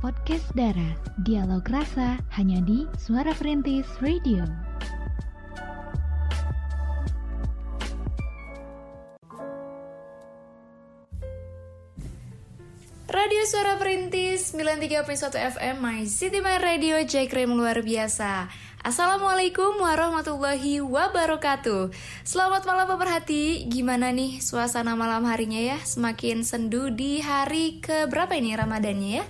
podcast Dara. Dialog rasa hanya di Suara Perintis Radio. Radio Suara Perintis 93.1 FM My City My Radio Jackrim luar biasa. Assalamualaikum warahmatullahi wabarakatuh. Selamat malam pemerhati. Gimana nih suasana malam harinya ya? Semakin sendu di hari ke berapa ini Ramadannya ya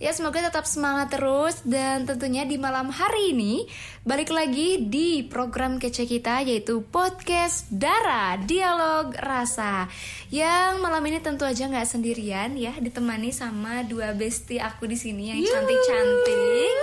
Ya semoga tetap semangat terus dan tentunya di malam hari ini balik lagi di program kece kita yaitu podcast Dara Dialog Rasa yang malam ini tentu aja nggak sendirian ya ditemani sama dua bestie aku di sini yang cantik-cantik.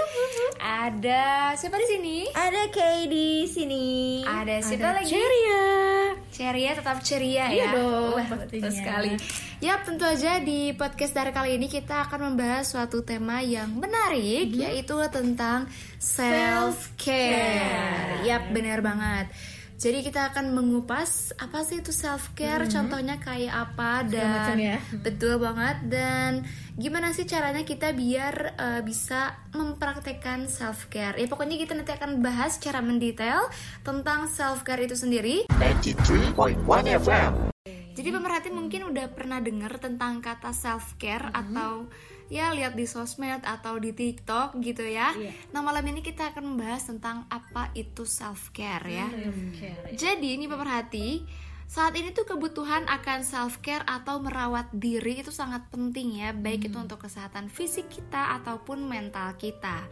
Ada siapa di sini? Ada Kay di sini. Ada siapa lagi? Ceria. Ceria tetap ceria Iya ya. dong, Wah, betul sekali. Ya, tentu aja di podcast dari kali ini kita akan membahas suatu tema yang menarik Mhm. yaitu tentang self care. Yap, benar banget. Jadi kita akan mengupas apa sih itu self care, contohnya kayak apa dan Mhm. ya. betul banget dan gimana sih caranya kita biar eh, bisa mempraktekkan self care. Ya pokoknya kita nanti akan bahas secara mendetail tentang self care itu sendiri 93.1 FM. jadi pemerhati mungkin udah pernah dengar tentang kata self care atau ya lihat di sosmed atau di TikTok gitu ya. Iya. Nah malam ini kita akan membahas tentang apa itu self care ya. Hmm. Jadi ini pemerhati saat ini tuh kebutuhan akan self care atau merawat diri itu sangat penting ya, baik itu untuk kesehatan fisik kita ataupun mental kita.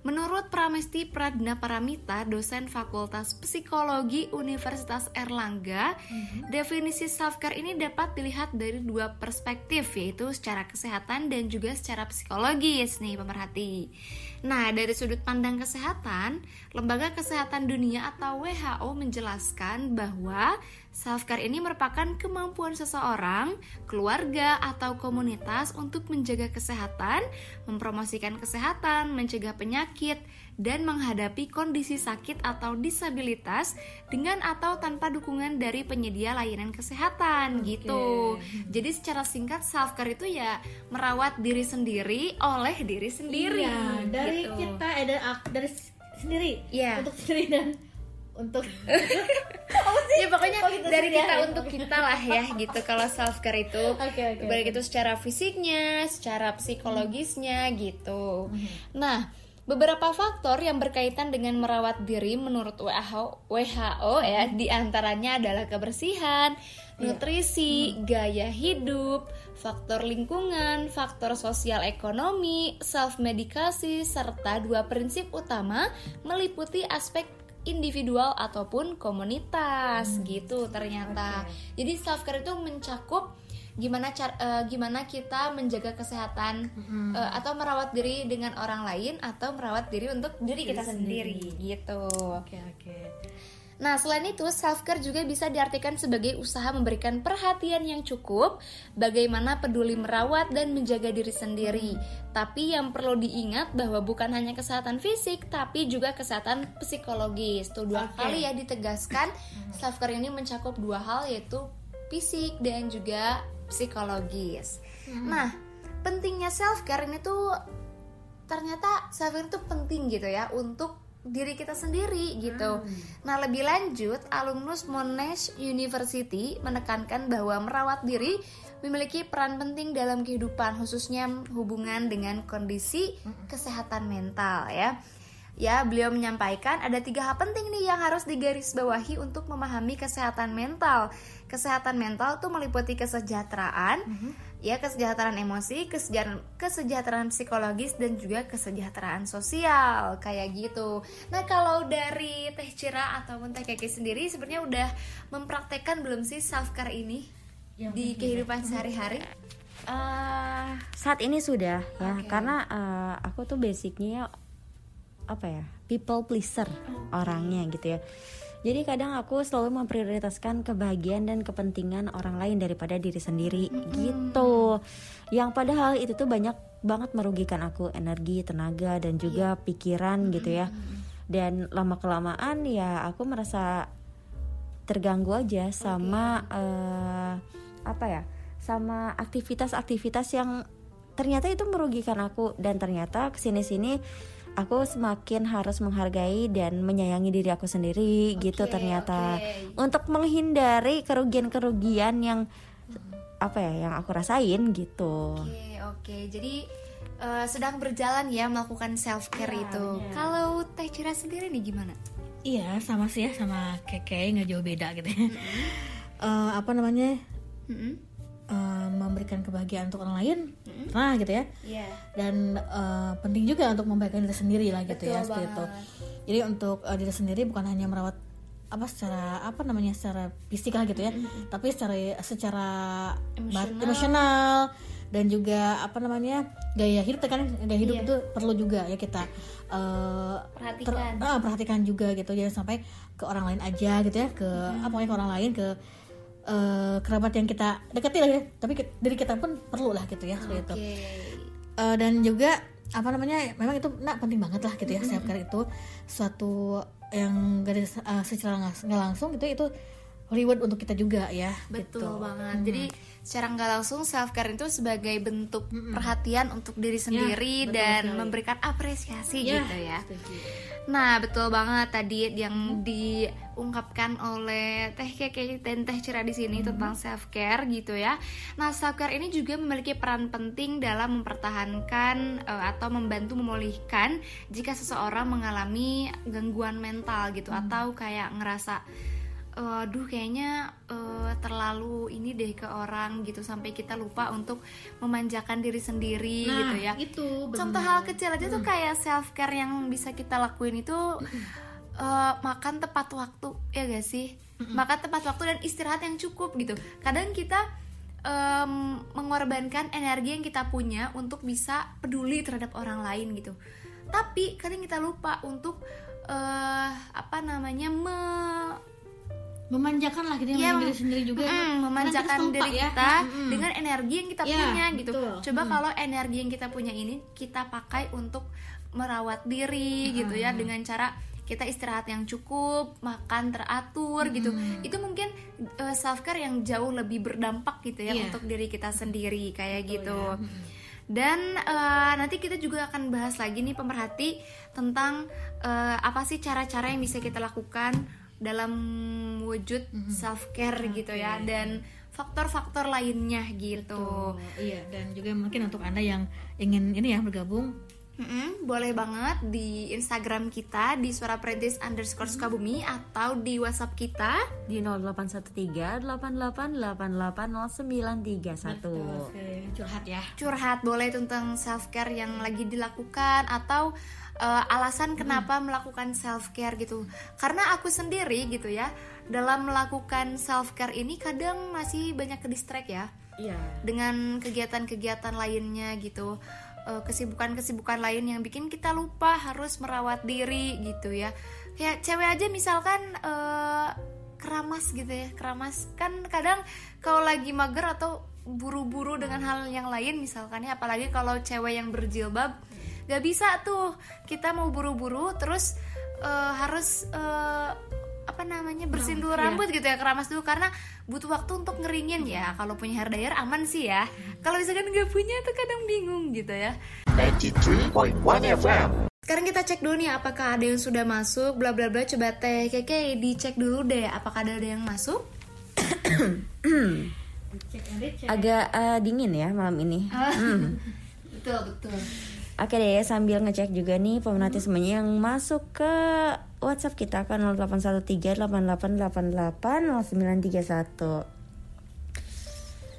Menurut Pramesti Pradna Paramita, dosen Fakultas Psikologi Universitas Erlangga, definisi self care ini dapat dilihat dari dua perspektif yaitu secara kesehatan dan juga secara psikologis nih pemerhati. Nah, dari sudut pandang kesehatan, Lembaga Kesehatan Dunia atau WHO menjelaskan bahwa self-care ini merupakan kemampuan seseorang, keluarga, atau komunitas untuk menjaga kesehatan, mempromosikan kesehatan, mencegah penyakit, dan menghadapi kondisi sakit atau disabilitas dengan atau tanpa dukungan dari penyedia layanan kesehatan gitu. Jadi secara singkat self-care itu ya merawat diri sendiri oleh diri sendiri. Iya, dari gitu. kita ak- dari s- sendiri. Iya. Untuk sendiri dan untuk ya pokoknya gitu dari sih, kita ya. untuk kita lah ya gitu kalau self care itu Oke, oke, baik oke. itu secara fisiknya secara psikologisnya gitu Mhm. nah beberapa faktor yang berkaitan dengan merawat diri menurut WHO WHO ya di antaranya adalah kebersihan Iya. nutrisi Mhm. gaya hidup faktor lingkungan faktor sosial ekonomi self medikasi serta dua prinsip utama meliputi aspek individual ataupun komunitas gitu ternyata. Jadi self care itu mencakup gimana car eh, gimana kita menjaga kesehatan eh, atau merawat diri dengan orang lain atau merawat diri untuk diri kita sendiri gitu. Oke, oke. Nah, selain itu, self-care juga bisa diartikan sebagai usaha memberikan perhatian yang cukup, bagaimana peduli merawat dan menjaga diri sendiri. Tapi yang perlu diingat bahwa bukan hanya kesehatan fisik, tapi juga kesehatan psikologis. Tuh dua Oke. kali ya ditegaskan, self-care ini mencakup dua hal yaitu fisik dan juga psikologis. Nah, pentingnya self-care ini tuh ternyata self-care itu penting gitu ya untuk diri kita sendiri gitu. Nah, lebih lanjut, alumnus Monash University menekankan bahwa merawat diri memiliki peran penting dalam kehidupan khususnya hubungan dengan kondisi kesehatan mental ya. Ya, beliau menyampaikan ada tiga hal penting nih yang harus digarisbawahi untuk memahami kesehatan mental. Kesehatan mental tuh meliputi kesejahteraan, ya kesejahteraan emosi, kesejahteraan, kesejahteraan psikologis dan juga kesejahteraan sosial kayak gitu. Nah kalau dari Teh Cira ataupun Teh Keke sendiri sebenarnya udah mempraktekkan belum sih self care ini Yang di kehidupan sehari-hari? Eh, saat ini sudah ya Oke. karena eh, aku tuh basicnya apa ya people pleaser orangnya gitu ya jadi kadang aku selalu memprioritaskan kebahagiaan dan kepentingan orang lain daripada diri sendiri. Gitu. Yang padahal itu tuh banyak banget merugikan aku. Energi tenaga dan juga pikiran gitu ya. Dan lama kelamaan ya aku merasa terganggu aja sama eh, apa ya sama aktivitas-aktivitas yang ternyata itu merugikan aku. Dan ternyata ke sini sini aku semakin harus menghargai dan menyayangi diri aku sendiri gitu Oke, ternyata oke. untuk menghindari kerugian-kerugian yang apa ya yang aku rasain gitu Oke, oke. Jadi eh, sedang berjalan ya melakukan self care itu. Kalau Teh Cira sendiri nih gimana? Iya, sama sih ya sama Keke nggak jauh beda gitu ya. Eh, apa namanya? Mm-mm. Eh, memberikan kebahagiaan untuk orang lain. Nah, gitu ya. Iya. Dan eh, penting juga untuk membaikkan diri sendiri lah gitu ya, Betul seperti itu. Jadi untuk eh, diri sendiri bukan hanya merawat apa secara apa namanya secara fisik lah gitu ya, tapi secara secara Emosional. dan juga apa namanya gaya hidup kan gaya hidup Iya. itu perlu juga ya kita eh, Perhatikan. ah, perhatikan juga gitu jangan sampai ke orang lain aja gitu ya ke apa pokoknya ke orang lain ke eh, kerabat yang kita dekati lah ya tapi diri kita pun perlu lah gitu ya seperti itu. Eh, dan juga apa namanya memang itu nak penting banget lah gitu ya care itu suatu yang ada- eh, secara nggak langsung gitu itu reward untuk kita juga ya Betul gitu. banget. Jadi secara nggak langsung self care itu sebagai bentuk perhatian untuk diri sendiri betul dan sekali. memberikan apresiasi Ya, gitu ya. setuju. Nah, betul banget tadi yang diungkapkan oleh Teh Keke dan Teh Cira di sini tentang self care gitu ya. Nah, self care ini juga memiliki peran penting dalam mempertahankan eh, atau membantu memulihkan jika seseorang mengalami gangguan mental gitu atau kayak ngerasa aduh kayaknya eh, terlalu ini deh ke orang gitu sampai kita lupa untuk memanjakan diri sendiri Nah, gitu ya. itu benar. Contoh hal kecil aja tuh kayak self care yang bisa kita lakuin itu eh, makan tepat waktu ya gak sih? Makan tepat waktu dan istirahat yang cukup gitu. Kadang kita em, mengorbankan energi yang kita punya untuk bisa peduli terhadap orang lain gitu. Tapi kadang kita lupa untuk eh, apa namanya me- memanjakan lah gitu ya, diri sendiri juga Mm, memanjakan kita diri ya. kita Mm-mm. dengan energi yang kita Iya, punya gitu. betul. Coba kalau energi yang kita punya ini kita pakai untuk merawat diri gitu ya dengan cara kita istirahat yang cukup, makan teratur gitu. Itu mungkin self care yang jauh lebih berdampak gitu ya Iya. untuk diri kita sendiri kayak gitu. ya. Mm-mm. Dan eh, nanti kita juga akan bahas lagi nih pemerhati tentang eh, apa sih cara-cara yang bisa kita lakukan dalam wujud self care gitu ya dan faktor-faktor lainnya gitu. Tuh, iya. Dan juga mungkin untuk anda yang ingin ini ya bergabung. Mm-mm, boleh banget di Instagram kita di suara perintis underscore Sukabumi atau di WhatsApp kita. Di 0813 88880931 curhat ya. Curhat boleh tentang self care yang lagi dilakukan atau eh, alasan kenapa melakukan self care gitu. Karena aku sendiri gitu ya dalam melakukan self care ini kadang masih banyak ke distract ya. Iya. Dengan kegiatan-kegiatan lainnya gitu. Eh, kesibukan-kesibukan lain yang bikin kita lupa harus merawat diri gitu ya. Kayak cewek aja misalkan eh, keramas gitu ya keramas. Kan kadang kalau lagi mager atau buru-buru dengan hal yang lain misalkan ya apalagi kalau cewek yang berjilbab gak bisa tuh. Kita mau buru-buru terus eh, harus eh, apa namanya bersihin dulu rambut gitu ya keramas dulu. Karena butuh waktu untuk ngeringin ya. Kalau punya hair dryer aman sih ya. Kalau misalkan nggak punya tuh kadang bingung gitu ya. 93.1 FM. sekarang kita cek dulu nih apakah ada yang sudah masuk bla bla bla. Coba teh keke dicek dulu deh apakah ada yang masuk. Agak eh, dingin ya malam ini. Betul betul Oke deh, sambil ngecek juga nih pemerhati semuanya yang masuk ke WhatsApp kita kan 081388880931.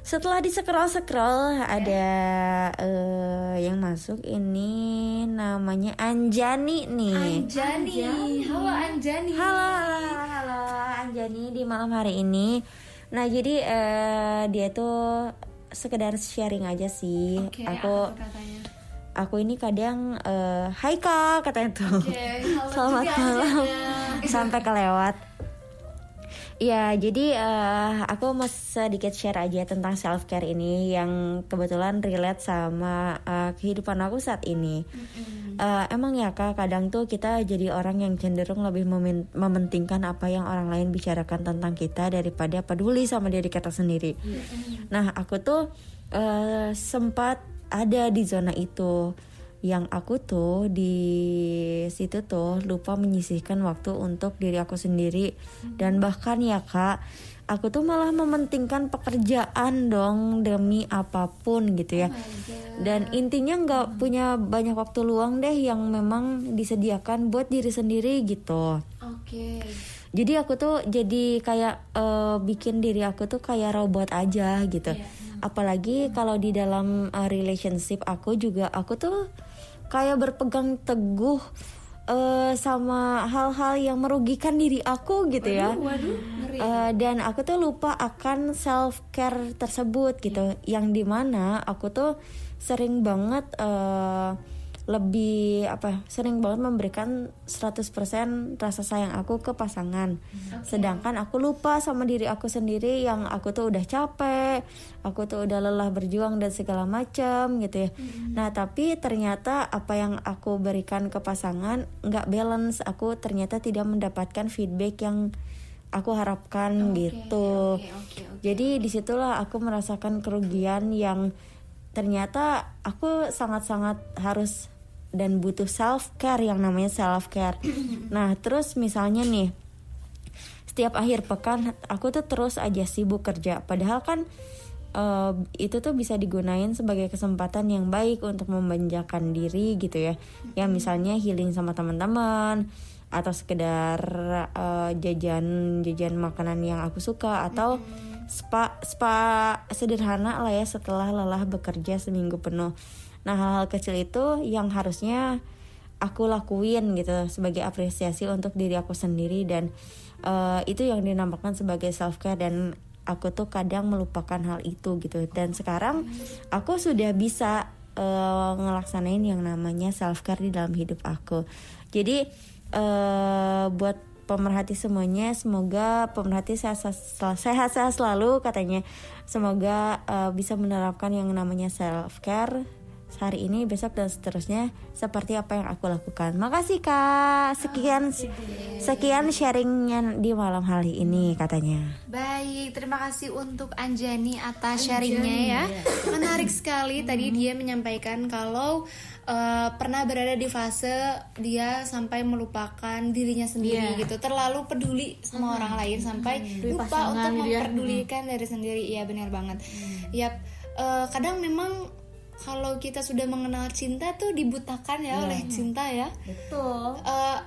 Setelah di scroll scroll ada eh, yang masuk ini namanya Anjani nih. Anjani halo Anjani Halo, halo, halo Anjani di malam hari ini. Nah jadi eh, dia tuh sekedar sharing aja sih. Oke, Aku katanya aku ini kadang eh, Hai kak katanya tuh. Halo Selamat malam. Sampai kelewat. Ya, jadi eh, aku mau sedikit share aja tentang self care ini yang kebetulan relate sama eh, kehidupan aku saat ini. Eh, emang ya kak, kadang tuh kita jadi orang yang cenderung lebih mementingkan apa yang orang lain bicarakan tentang kita daripada peduli sama diri kita sendiri. Nah, aku tuh eh, sempat ada di zona itu. Yang aku tuh di situ tuh lupa menyisihkan waktu untuk diri aku sendiri. Dan bahkan ya kak aku tuh malah mementingkan pekerjaan dong demi apa pun gitu ya. Dan intinya nggak punya banyak waktu luang deh yang memang disediakan buat diri sendiri gitu. Oke. jadi aku tuh jadi kayak eh, bikin diri aku tuh kayak robot aja gitu apalagi kalau di dalam eh, relationship aku juga aku tuh kayak berpegang teguh eh, sama hal-hal yang merugikan diri aku gitu ya. Eh, dan aku tuh lupa akan self care tersebut gitu. Yang di mana aku tuh sering banget eh, lebih apa sering banget memberikan 100% rasa sayang aku ke pasangan. Sedangkan aku lupa sama diri aku sendiri yang aku tuh udah capek aku tuh udah lelah berjuang dan segala macam gitu ya. Nah tapi ternyata apa yang aku berikan ke pasangan nggak balance. Aku ternyata tidak mendapatkan feedback yang aku harapkan gitu. Oke, oke, oke. jadi di situlah aku merasakan kerugian yang ternyata aku sangat-sangat harus dan butuh self care yang namanya self care. nah terus misalnya nih setiap akhir pekan aku tuh terus aja sibuk kerja. Padahal kan eh, itu tuh bisa digunain sebagai kesempatan yang baik untuk membanjakan diri gitu ya. Ya misalnya healing sama teman-teman atau sekedar eh, jajan jajan makanan yang aku suka atau spa spa sederhana lah ya setelah lelah bekerja seminggu penuh nah hal-hal kecil itu yang harusnya aku lakuin gitu sebagai apresiasi untuk diri aku sendiri dan eh, itu yang dinamakan sebagai self care dan aku tuh kadang melupakan hal itu gitu. Dan sekarang aku sudah bisa eh, ngelaksanain yang namanya self care di dalam hidup aku. Jadi eh, buat pemerhati semuanya semoga pemerhati sehat-sehat sehat-sehat selalu katanya. Semoga eh, bisa menerapkan yang namanya self care hari ini besok dan seterusnya seperti apa yang aku lakukan. Makasih kak. Sekian sekian sharingnya di malam hari ini katanya. Baik, terima kasih untuk Anjani atas sharingnya ya. Menarik sekali. Tadi dia menyampaikan kalau eh, pernah berada di fase dia sampai melupakan dirinya sendiri gitu, terlalu peduli sama orang lain sampai lupa pasangan untuk gitu ya. memperdulikan diri sendiri. Iya benar banget. Yap, eh, kadang memang kalau kita sudah mengenal cinta tuh dibutakan ya oleh cinta ya betul eh,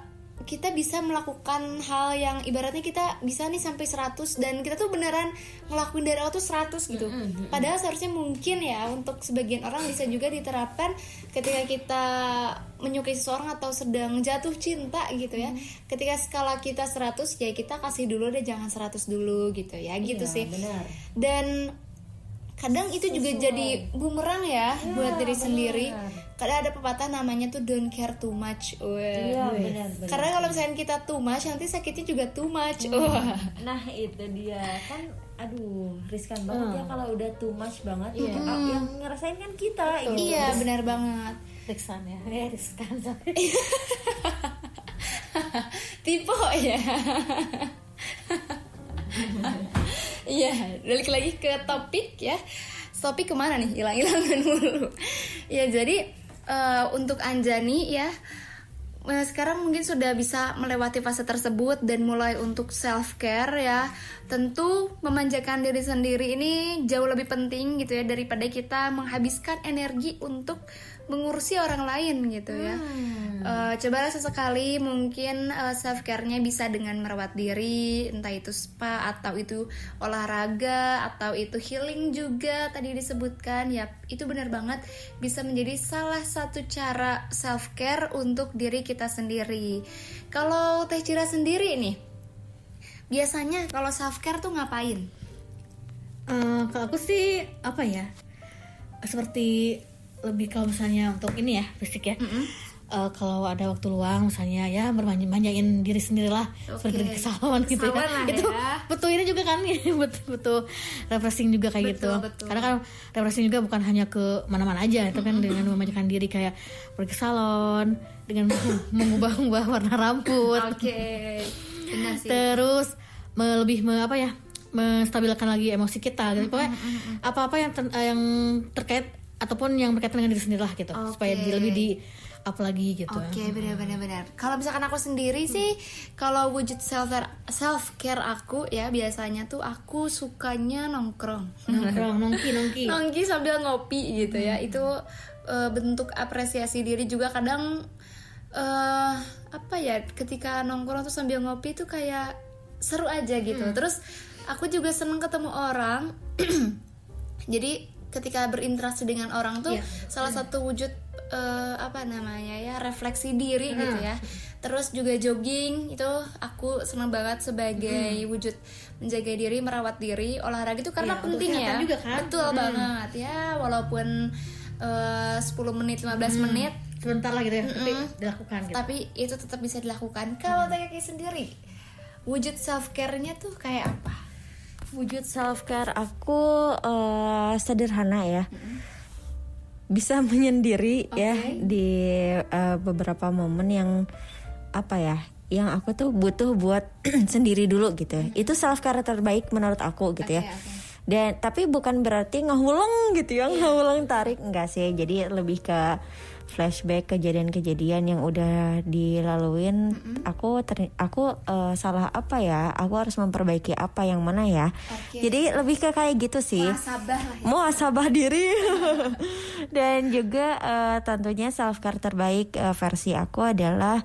kita bisa melakukan hal yang ibaratnya kita bisa nih sampai 100 dan kita tuh beneran ngelakuin dari awal tuh 100 gitu. Padahal seharusnya mungkin ya untuk sebagian orang bisa juga diterapkan ketika kita menyukai seseorang atau sedang jatuh cinta gitu ya. Ketika skala kita 100 ya kita kasih dulu deh jangan 100 dulu gitu ya gitu sih. Dan kadang itu juga jadi bumerang ya buat diri sendiri. Kadang ada pepatah namanya tuh don't care too much. Wah. Karena kalau misalnya kita too much nanti sakitnya juga too much. Wah. Nah itu dia kan aduh riskan banget ya kalau udah too much banget yang, yang ngerasain kan kita gitu. Iya benar banget. Riksan ya eh riskan Tipe ya. Iya, balik lagi ke topik ya. Topik ke mana nih? Hilang-hilangan mulu. Ya jadi eh, untuk Anjani ya. eh, Sekarang mungkin sudah bisa melewati fase tersebut dan mulai untuk self care ya. Tentu memanjakan diri sendiri ini jauh lebih penting gitu ya daripada kita menghabiskan energi untuk mengurusi orang lain gitu ya. Eh, cobalah sesekali mungkin self care-nya bisa dengan merawat diri, entah itu spa atau itu olahraga atau itu healing juga tadi disebutkan. Ya, itu benar banget bisa menjadi salah satu cara self care untuk diri kita sendiri. Kalau Teh Cira sendiri nih, biasanya kalau self care tuh ngapain? Eh, kalau aku sih apa ya seperti lebih kalau misalnya untuk ini ya fisik ya. Eh, kalau ada waktu luang misalnya ya bermanja-manjain diri sendiri lah seperti pergi ke salon gitu ya. Lah itu ya. butuh ini juga kan butuh butuh refreshing juga kayak gitu. Betul. karena kan refreshing juga bukan hanya ke mana-mana aja itu kan dengan memanjakan diri kayak pergi ke salon dengan mengubah-ubah warna rambut. Oke, benar sih. terus me- lebih me- apa ya menstabilkan lagi emosi kita gitu. Pokoknya apa-apa yang ter- eh, yang terkait ataupun yang berkaitan dengan diri sendiri lah gitu supaya Oke. di- lebih di up lagi gitu Oke, benar-benar benar. Kalau misalkan aku sendiri sih, kalau wujud self self care aku ya biasanya tuh aku sukanya nongkrong. nongkrong nongki nongki Nongki sambil ngopi gitu ya. Itu eh, bentuk apresiasi diri juga kadang eh apa ya ketika nongkrong tuh sambil ngopi tuh kayak seru aja gitu. Terus aku juga seneng ketemu orang. Jadi ketika berinteraksi dengan orang tuh Iya. salah satu wujud eh, apa namanya ya refleksi diri gitu ya. Terus juga jogging itu aku seneng banget sebagai wujud menjaga diri, merawat diri, olahraga itu karena untuk penting ya. juga kan. Betul banget ya, walaupun eh, 10 menit 15 menit sebentar lah gitu ya tapi dilakukan gitu tapi itu tetap bisa dilakukan. Kalau TKK sendiri wujud self care-nya tuh kayak apa? Wujud self care aku eh, sederhana ya. Bisa menyendiri ya di eh, beberapa momen yang apa ya? Yang aku tuh butuh buat sendiri dulu gitu. ya. Itu self care terbaik menurut aku gitu ya. Oke, oke. Dan tapi bukan berarti ngehuleng gitu ya, ngehuleng tarik enggak sih. Jadi lebih ke flashback kejadian-kejadian yang udah dilaluin. Aku ter- aku eh, salah apa ya? Aku harus memperbaiki apa yang mana ya? Oke. Jadi lebih ke kayak gitu sih. Sabah lah ya. Muhasabah diri dan juga eh, tentunya self care terbaik eh, versi aku adalah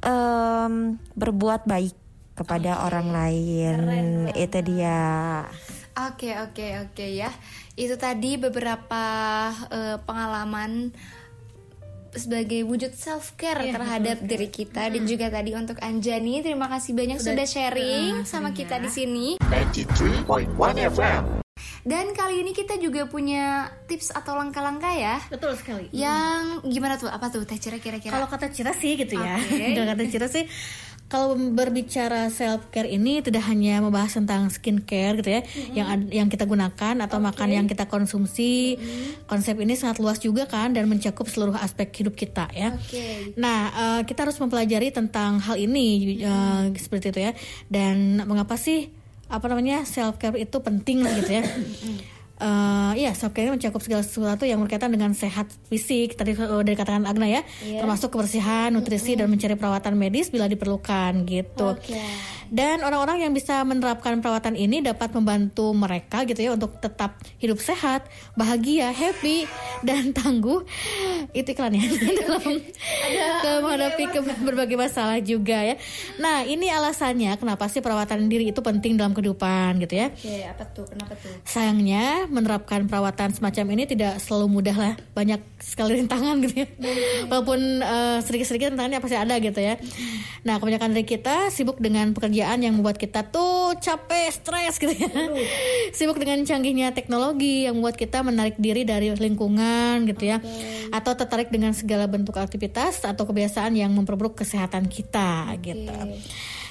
em, berbuat baik kepada orang lain. Itu dia. Oke oke oke ya. Itu tadi beberapa eh, pengalaman sebagai wujud self care terhadap diri kita dan juga tadi untuk Anjani terima kasih banyak sudah, sharing sama kita di sini. 93.1 FM. Dan kali ini kita juga punya tips atau langkah-langkah ya. betul sekali Yang gimana tuh? Apa tuh Teh Cira kira-kira? Kalau kata Cira sih gitu ya. Kalau kata Cira sih kalau berbicara self care ini tidak hanya membahas tentang skincare gitu ya, yang ad- yang kita gunakan atau makan yang kita konsumsi. Konsep ini sangat luas juga kan dan mencakup seluruh aspek hidup kita ya. Oke. Nah, eh, kita harus mempelajari tentang hal ini eh, seperti itu ya. Dan mengapa sih apa namanya self care itu penting lah gitu ya? Eh, Iya, self care mencakup segala sesuatu yang berkaitan dengan sehat fisik tadi eh, dari katakan Agna ya, termasuk kebersihan, nutrisi dan mencari perawatan medis bila diperlukan gitu. Oke. Dan orang-orang yang bisa menerapkan perawatan ini dapat membantu mereka gitu ya untuk tetap hidup sehat, bahagia, happy dan tangguh. Itu iklannya dalam dalam menghadapi ke- berbagai masalah juga ya. Nah, ini alasannya kenapa sih perawatan diri itu penting dalam kehidupan gitu ya. Oke, apa tuh? Kenapa tuh? Sayangnya menerapkan perawatan semacam ini tidak selalu mudah lah, banyak sekali rintangan gitu ya. Walaupun eh, sedikit-sedikit rintangannya pasti ada gitu ya. Nah kebanyakan dari kita sibuk dengan pekerjaan yang membuat kita tuh capek, stres gitu ya. Sibuk dengan canggihnya teknologi yang membuat kita menarik diri dari lingkungan gitu ya, atau tertarik dengan segala bentuk aktivitas atau kebiasaan yang memperburuk kesehatan kita gitu.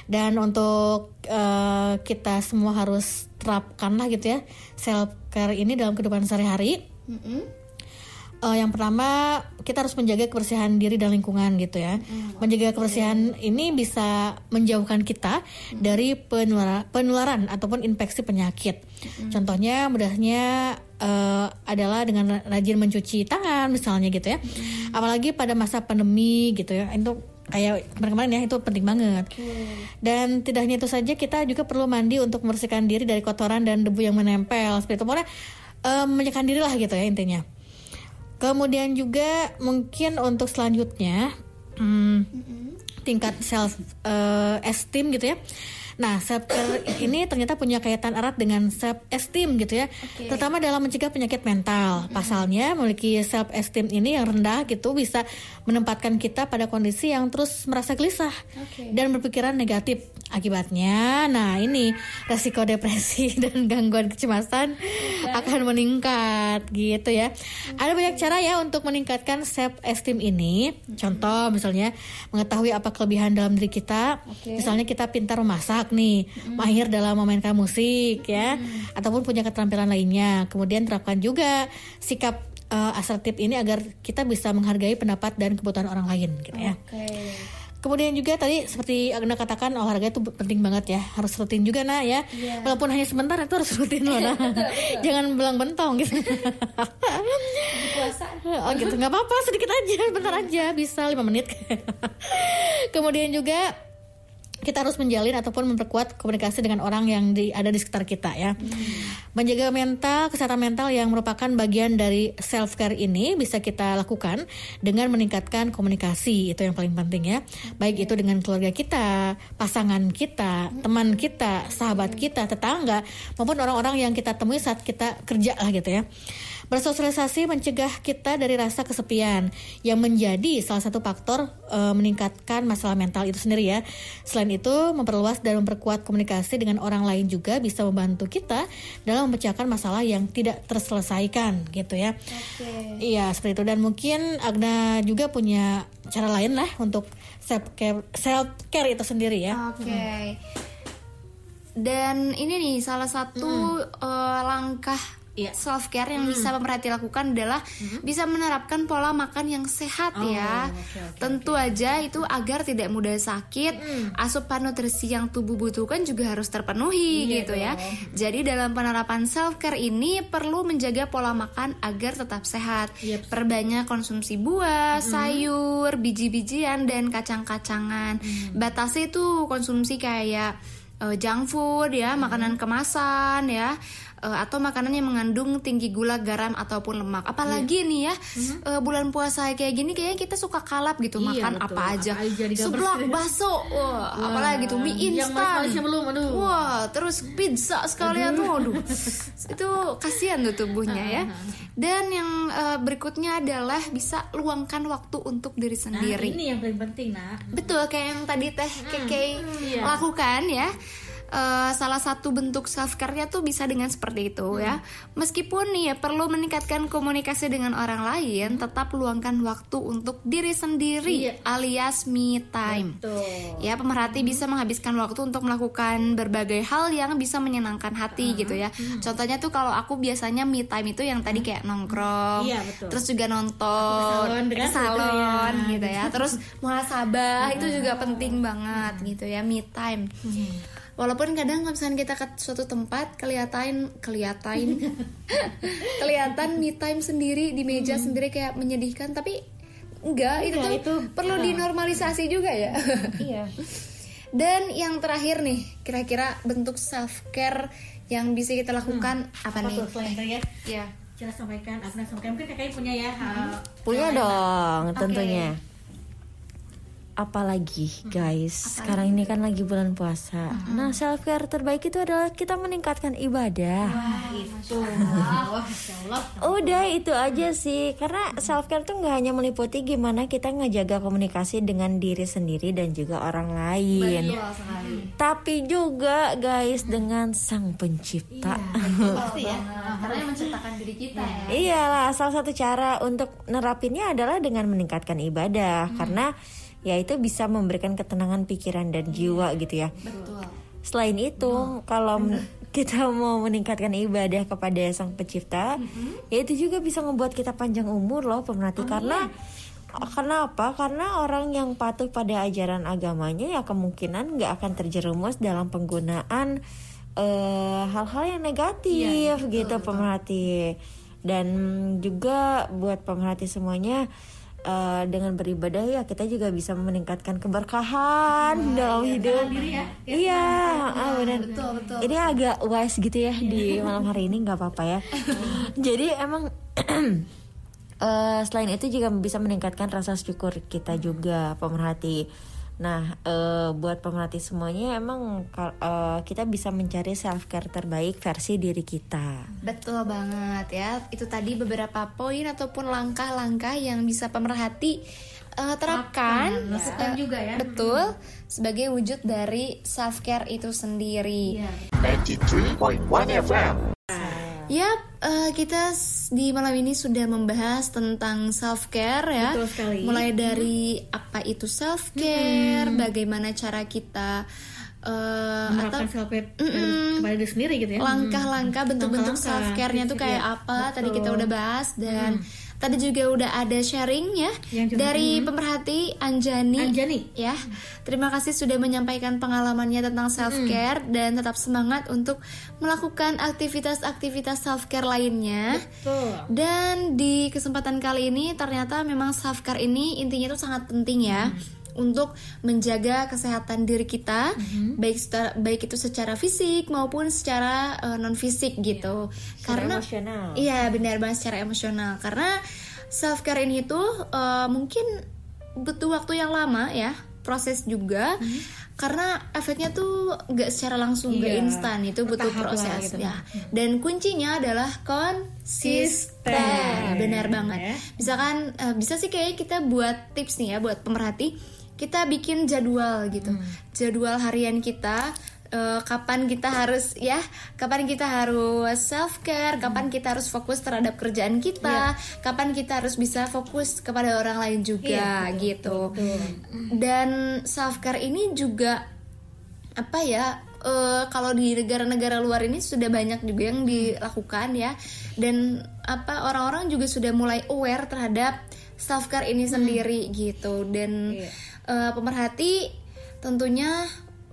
Dan untuk eh, kita semua harus terapkan lah gitu ya self care ini dalam kehidupan sehari-hari. Mm-mm. Eh, yang pertama kita harus menjaga kebersihan diri dan lingkungan gitu ya. Menjaga kebersihan ini bisa menjauhkan kita dari penularan, penularan ataupun infeksi penyakit. Contohnya mudahnya eh, adalah dengan rajin mencuci tangan misalnya gitu ya. Apalagi pada masa pandemi gitu ya. Itu kayak kemarin-kemarin ya itu penting banget. Dan tidak hanya itu saja kita juga perlu mandi untuk membersihkan diri dari kotoran dan debu yang menempel. Seperti itu pokoknya eh, menyekan diri lah gitu ya intinya. Kemudian juga mungkin untuk selanjutnya hmm, tingkat self eh, esteem gitu ya. Nah, self care ini ternyata punya kaitan erat dengan self esteem gitu ya. Terutama dalam mencegah penyakit mental. Pasalnya memiliki self esteem ini yang rendah gitu bisa menempatkan kita pada kondisi yang terus merasa gelisah dan berpikiran negatif. Akibatnya, nah ini resiko depresi dan gangguan kecemasan akan meningkat gitu ya. Ada banyak cara ya untuk meningkatkan self esteem ini. Contoh misalnya mengetahui apa kelebihan dalam diri kita. Misalnya kita pintar memasak nih, mahir dalam memainkan musik ya, ataupun punya keterampilan lainnya. Kemudian terapkan juga sikap eh, asertif ini agar kita bisa menghargai pendapat dan kebutuhan orang lain gitu ya. Oke. Kemudian juga tadi seperti Agna katakan olahraga itu penting banget ya, harus rutin juga nah ya. Walaupun hanya sebentar itu harus rutin loh nah. Jangan belang bentong gitu. oh gitu nggak apa-apa sedikit aja, bentar aja bisa lima menit. Kemudian juga kita harus menjalin ataupun memperkuat komunikasi dengan orang yang di, ada di sekitar kita ya. Menjaga mental, kesehatan mental yang merupakan bagian dari self care ini bisa kita lakukan dengan meningkatkan komunikasi itu yang paling penting ya. Baik itu dengan keluarga kita, pasangan kita, teman kita, sahabat kita, tetangga maupun orang-orang yang kita temui saat kita kerja lah gitu ya. Bersosialisasi mencegah kita dari rasa kesepian yang menjadi salah satu faktor eh, meningkatkan masalah mental itu sendiri ya. Selain itu, memperluas dan memperkuat komunikasi dengan orang lain juga bisa membantu kita dalam memecahkan masalah yang tidak terselesaikan gitu ya. Iya, seperti itu dan mungkin Agna juga punya cara lain lah untuk self care self care itu sendiri ya. Oke. Dan ini nih salah satu eh, langkah Iya. self care yang bisa pemerhati lakukan adalah bisa menerapkan pola makan yang sehat ya. Tentu aja itu agar tidak mudah sakit, asupan nutrisi yang tubuh butuhkan juga harus terpenuhi gitu ya. Jadi dalam penerapan self care ini perlu menjaga pola makan agar tetap sehat. Yep. Perbanyak konsumsi buah, sayur, biji-bijian dan kacang-kacangan. Batasi itu konsumsi kayak eh, junk food ya, makanan kemasan ya, eh, atau makanan yang mengandung tinggi gula, garam ataupun lemak. Apalagi nih ya eh, bulan puasa kayak gini kayaknya kita suka kalap gitu Iya, makan betul. apa aja. Seblak, bakso, wah, apalagi tuh mie instan. belum, aduh. Wah, terus pizza sekalian tuh, aduh. Itu kasihan tuh tubuhnya ya. Dan yang eh, berikutnya adalah bisa luangkan waktu untuk diri Nah, sendiri. ini yang paling penting nah. Betul kayak yang tadi Teh Keke iya. lakukan ya. Eh, salah satu bentuk self care-nya tuh bisa dengan seperti itu ya. Meskipun nih ya perlu meningkatkan komunikasi dengan orang lain, tetap luangkan waktu untuk diri sendiri Iya. alias me time. Tuh. Ya, pemerhati bisa menghabiskan waktu untuk melakukan berbagai hal yang bisa menyenangkan hati gitu ya. Contohnya tuh kalau aku biasanya me time itu yang tadi kayak nongkrong, Iya, betul. terus juga nonton, Ke salon, ke kan, salon gitu ya. gitu ya. Terus muhasabah itu juga penting banget gitu ya, me time. Walaupun kadang kalau misalnya kita ke suatu tempat kelihatan kelihatan kelihatan me time sendiri di meja sendiri kayak menyedihkan tapi enggak itu tuh itu, perlu dinormalisasi juga ya. Iya. Dan yang terakhir nih, kira-kira bentuk self care yang bisa kita lakukan apa Apa nih? selain tadi ya? Ya. Cara sampaikan, Agnes sampaikan mungkin kakaknya punya ya. uh, Punya dong tentunya. Apalagi guys, sekarang ini kan lagi bulan puasa. Nah, self care terbaik itu adalah kita meningkatkan ibadah. Itu. Wah, Allah. Udah itu aja sih, karena self care tuh nggak hanya meliputi gimana kita ngejaga komunikasi dengan diri sendiri dan juga orang lain, tapi juga guys dengan sang pencipta. Pasti ya. Karena yang menciptakan diri kita ya. Iyalah, salah satu cara untuk nerapinnya adalah dengan meningkatkan ibadah, karena ya itu bisa memberikan ketenangan pikiran dan jiwa gitu ya. Betul. Selain itu, kalau men- kita mau meningkatkan ibadah kepada Sang Pencipta, ya itu juga bisa membuat kita panjang umur loh, pemerhati. karena karena apa? Karena orang yang patuh pada ajaran agamanya ya kemungkinan nggak akan terjerumus dalam penggunaan eh, hal-hal yang negatif gitu, pemerhati. Dan juga buat pemerhati semuanya. Eh, dengan beribadah ya kita juga bisa meningkatkan keberkahan dalam hidup. Iya, ah, benar. Ini agak wise gitu ya di malam hari ini nggak apa-apa ya. Jadi emang eh, selain itu juga bisa meningkatkan rasa syukur kita juga pemerhati. Nah, eh, buat pemerhati semuanya emang eh, kita bisa mencari self care terbaik versi diri kita. Betul banget ya. Itu tadi beberapa poin ataupun langkah-langkah yang bisa pemerhati eh, terapkan lakukan Eh, juga ya. Betul, sebagai wujud dari self care itu sendiri. Iya. 93.1 FM. Yap, eh, kita di malam ini sudah membahas tentang self care ya. Betul sekali. Mulai dari apa itu self care, bagaimana cara kita eh, atau Menerapkan self care kepada diri sendiri gitu ya. langkah-langkah bentuk-bentuk self care-nya tuh kayak iya, apa? Tadi kita udah bahas dan tadi juga udah ada sharing ya dari pemerhati Anjani. Anjani. Ya, terima kasih sudah menyampaikan pengalamannya tentang self care dan tetap semangat untuk melakukan aktivitas-aktivitas self care lainnya. Tuh. Dan di kesempatan kali ini ternyata memang self care ini intinya itu sangat penting ya untuk menjaga kesehatan diri kita baik secara- baik itu secara fisik maupun secara non fisik gitu. Karena emosional. Iya benar banget secara emosional. Karena self care ini tuh eh, mungkin butuh waktu yang lama ya proses juga. Karena efeknya tuh nggak secara langsung nggak Iya, instan. Itu butuh proses gitu. ya. Dan kuncinya adalah konsisten. Benar banget. Ya. misalkan eh, bisa sih kayak kita buat tips nih ya buat pemerhati kita bikin jadwal gitu. Hmm. jadwal harian kita eh, kapan kita harus ya kapan kita harus self care kapan kita harus fokus terhadap kerjaan kita kapan kita harus bisa fokus kepada orang lain juga gitu. Dan self care ini juga apa ya eh, kalau di negara-negara luar ini sudah banyak juga yang dilakukan ya. Dan apa orang-orang juga sudah mulai aware terhadap self care ini sendiri gitu. Dan eh, pemerhati tentunya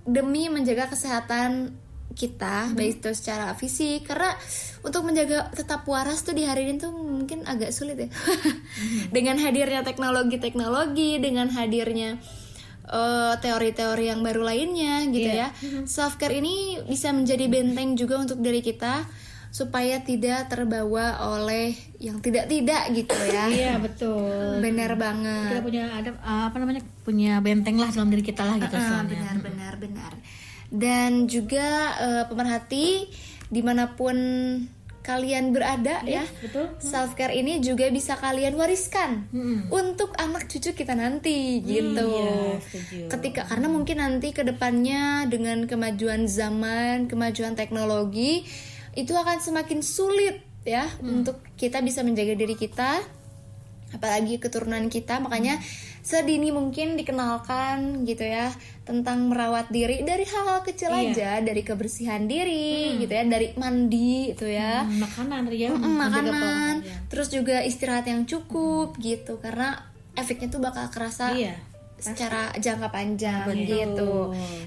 demi menjaga kesehatan kita baik itu secara fisik karena untuk menjaga tetap waras tuh di hari ini tuh mungkin agak sulit ya. Dengan hadirnya teknologi-teknologi dengan hadirnya eh, teori-teori yang baru lainnya gitu ya. Self care ini bisa menjadi benteng juga untuk diri kita supaya tidak terbawa oleh yang tidak-tidak gitu ya. Iya betul. Benar Kita banget. punya ada uh, apa namanya punya benteng lah dalam diri kita lah gitu Ah, istilahnya. benar benar benar. Dan juga eh, pemerhati di mana pun kalian berada ya, betul. self care ini juga bisa kalian wariskan untuk anak cucu kita nanti gitu. iya, setuju. Ketika karena mungkin nanti ke depannya dengan kemajuan zaman, kemajuan teknologi itu akan semakin sulit ya untuk kita bisa menjaga diri kita apalagi keturunan kita makanya sedini mungkin dikenalkan gitu ya tentang merawat diri dari hal-hal kecil aja dari kebersihan diri gitu ya dari mandi itu ya Hmm, makanan ya. Mm, menjaga makanan ya. terus juga istirahat yang cukup gitu karena efeknya tuh bakal kerasa Iya. secara jangka panjang Betul. gitu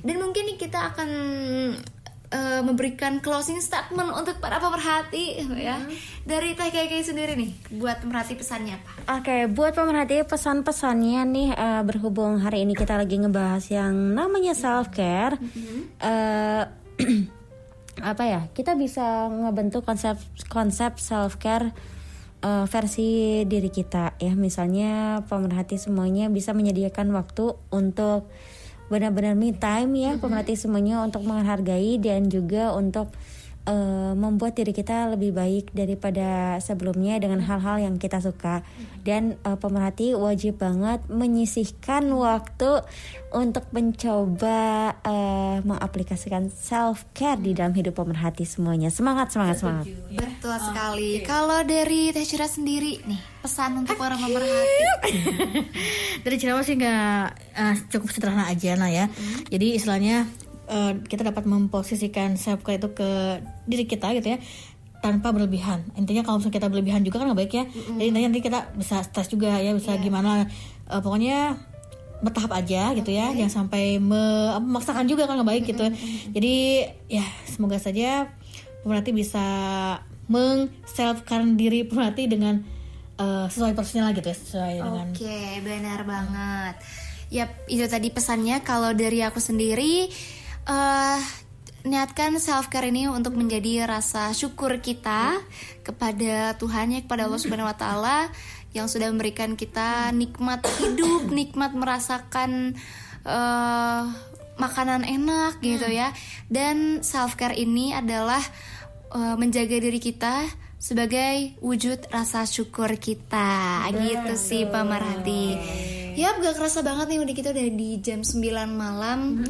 dan mungkin nih kita akan eh, memberikan closing statement untuk para pemerhati ya dari Teh Keke sendiri nih buat pemerhati pesannya apa Oke, buat pemerhati pesan-pesannya nih eh, berhubung hari ini kita lagi ngebahas yang namanya self care, apa ya? Kita bisa ngebentuk konsep konsep self care versi diri kita ya. Misalnya pemerhati semuanya bisa menyediakan waktu untuk benar-benar me time ya, pemerhati semuanya untuk menghargai dan juga untuk eh, membuat diri kita lebih baik daripada sebelumnya dengan hal-hal yang kita suka. Dan eh, pemerhati wajib banget menyisihkan waktu untuk mencoba eh, mengaplikasikan self care di dalam hidup pemerhati semuanya. Semangat semangat semangat. Betul sekali. Kalau dari Teh Cira sendiri nih pesan untuk para pemerhati. Dari Cirawas sih nggak uh, cukup sederhana aja nah ya. Jadi istilahnya uh, kita dapat memposisikan self care itu ke diri kita gitu ya tanpa berlebihan. Intinya kalau misalnya kita berlebihan juga kan nggak baik ya. Jadi nanti, nanti kita bisa stres juga ya, bisa gimana. Uh, pokoknya bertahap aja gitu ya, jangan sampai me- memaksakan juga kan nggak baik gitu. Jadi ya semoga saja pemerhati bisa meng self diri pemerhati dengan uh, sesuai porsinya lah gitu ya, sesuai dengan Oke, benar banget. Yap, itu tadi pesannya. Kalau dari aku sendiri, eh niatkan self care ini untuk menjadi rasa syukur kita kepada Tuhan ya, kepada Allah Subhanahu Wa Taala yang sudah memberikan kita nikmat hidup, nikmat merasakan eh makanan enak gitu ya. Dan self care ini adalah eh, menjaga diri kita sebagai wujud rasa syukur kita. Gitu sih pemerhati ya gak kerasa banget nih udah kita udah di jam 9 malam.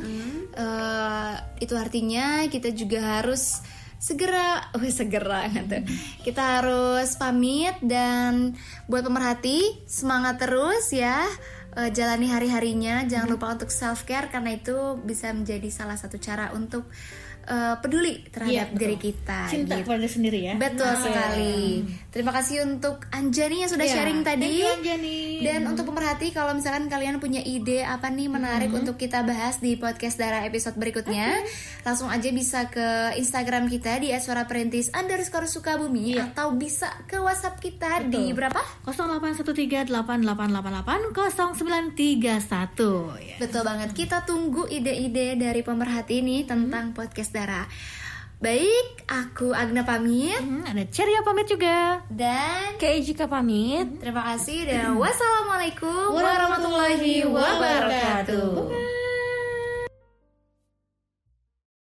Eh, itu artinya kita juga harus segera oh segera gitu kita harus pamit dan buat pemerhati semangat terus ya. Eh, jalani hari harinya jangan lupa untuk self care karena itu bisa menjadi salah satu cara untuk eh, peduli terhadap betul. diri kita. cinta gitu. kepada diri sendiri ya Betul sekali. Terima kasih untuk Anjani yang sudah Iya, sharing tadi. you, Anjani. Dan untuk pemerhati kalau misalkan kalian punya ide apa nih menarik Mm-hmm. untuk kita bahas di podcast Dara episode berikutnya, langsung aja bisa ke Instagram kita di @suara perintis underscore sukabumi Iya. atau bisa ke WhatsApp kita di berapa? 0813880931 ya. Betul banget. Kita tunggu ide-ide dari pemerhati ini tentang podcast Dara. Baik, aku Agna pamit Hmm, ada Ceria pamit juga dan Kayak jika pamit terima kasih dan wassalamualaikum warahmatullahi wabarakatuh. Bye.